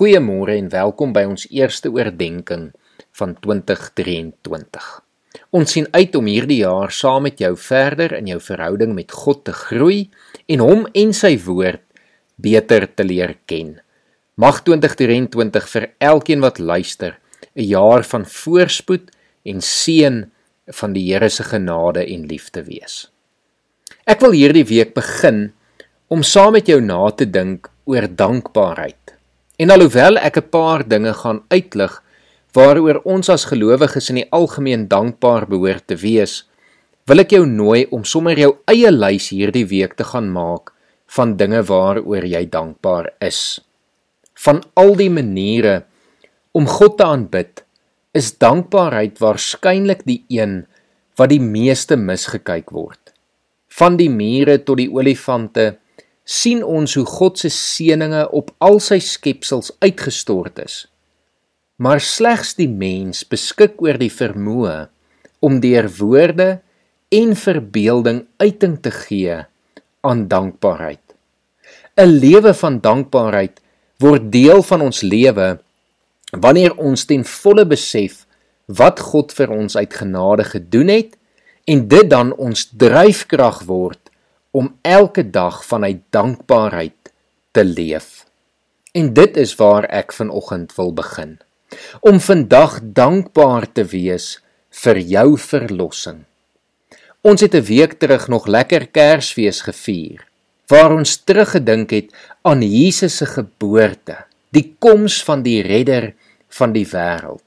Goeiemôre en welkom by ons eerste oordeenking van 2023. Ons sien uit om hierdie jaar saam met jou verder in jou verhouding met God te groei en hom en sy woord beter te leer ken. Mag 2023 vir elkeen wat luister 'n jaar van voorspoed en seën van die Here se genade en liefde wees. Ek wil hierdie week begin om saam met jou na te dink oor dankbaarheid. En alhoewel ek 'n paar dinge gaan uitlig waaroor ons as gelowiges in die algemeen dankbaar behoort te wees, wil ek jou nooi om sommer jou eie lys hierdie week te gaan maak van dinge waaroor jy dankbaar is. Van al die maniere om God te aanbid, is dankbaarheid waarskynlik die een wat die meeste misgekyk word. Van die mure tot die olifante sien ons hoe God se seënings op al sy skepsels uitgestort is. Maar slegs die mens beskik oor die vermoë om deur woorde en verbeelding uiting te gee aan dankbaarheid. 'n Lewe van dankbaarheid word deel van ons lewe wanneer ons ten volle besef wat God vir ons uit genade gedoen het en dit dan ons dryfkrag word om elke dag vanuit dankbaarheid te leef. En dit is waar ek vanoggend wil begin. Om vandag dankbaar te wees vir jou verlossing. Ons het 'n week terug nog lekker Kersfees gevier waar ons teruggedink het aan Jesus se geboorte, die koms van die redder van die wêreld.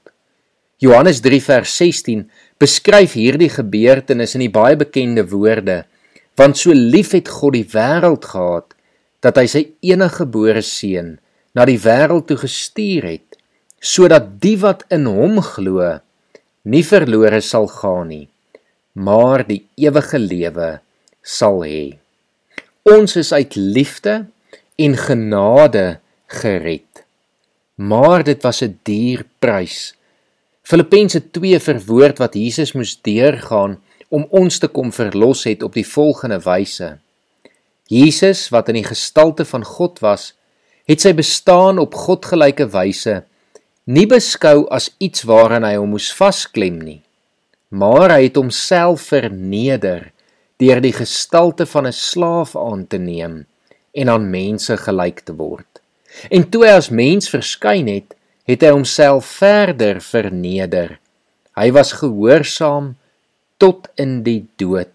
Johannes 3 vers 16 beskryf hierdie gebeurtenis in die baie bekende woorde: Want so lief het God die wêreld gehad dat hy sy enige gebore seun na die wêreld toe gestuur het sodat die wat in hom glo nie verlore sal gaan nie maar die ewige lewe sal hê. Ons is uit liefde en genade gered. Maar dit was 'n duur prys. Filippense 2 verwoord wat Jesus moes deurgaan om ons te kom verlos het op die volgende wyse. Jesus wat in die gestalte van God was, het sy bestaan op godgelyke wyse nie beskou as iets waaraan hy hom moes vasklem nie, maar hy het homself verneder deur die gestalte van 'n slaaf aan te neem en aan mense gelyk te word. En toe hy as mens verskyn het, het hy homself verder verneder. Hy was gehoorsaam tot in die dood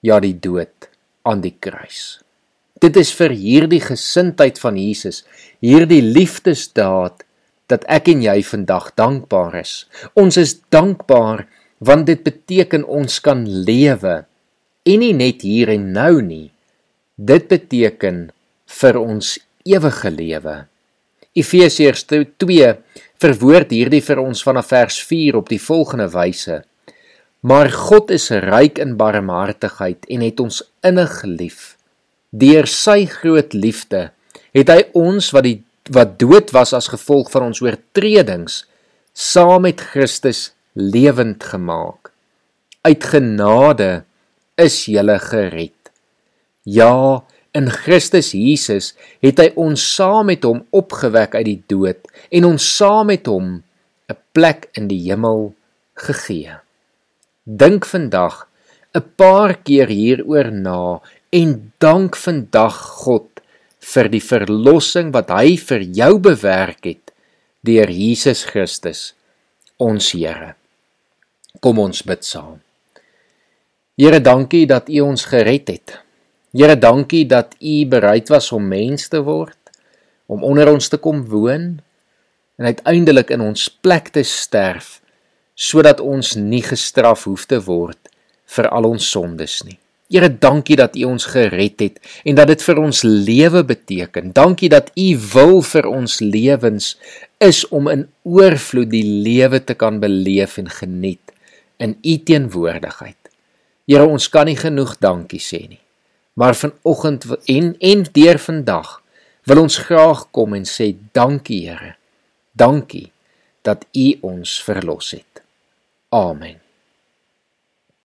ja die dood aan die kruis. Dit is vir hierdie gesindheid van Jesus hierdie liefdesdaad dat ek en jy vandag dankbaar is. Ons is dankbaar want dit beteken ons kan lewe en nie net hier en nou nie. Dit beteken vir ons ewige lewe. Efesiërs 2 verwoord hierdie vir ons vanaf vers 4 op die volgende wyse Maar God is ryk in barmhartigheid en het ons innig lief. Deur sy groot liefde het hy ons wat die wat dood was as gevolg van ons oortredings saam met Christus lewend gemaak. Uit genade is jy gered. Ja, in Christus Jesus het hy ons saam met hom opgewek uit die dood en ons saam met hom 'n plek in die hemel gegee. Dink vandag 'n paar keer hieroor na en dank vandag God vir die verlossing wat hy vir jou bewerk het deur Jesus Christus ons Here. Kom ons bid saam. Here, dankie dat U ons gered het. Here, dankie dat U bereid was om mens te word, om onder ons te kom woon en uiteindelik in ons plek te sterf sodat ons nie gestraf hoef te word vir al ons sondes nie. Here, dankie dat U ons gered het en dat dit vir ons lewe beteken. Dankie dat U wil vir ons lewens is om in oorvloed die lewe te kan beleef en geniet in U teenwoordigheid. Here, ons kan nie genoeg dankie sê nie. Maar vanoggend en en deur vandag wil ons graag kom en sê dankie Here. Dankie dat U ons verlos het. Amen.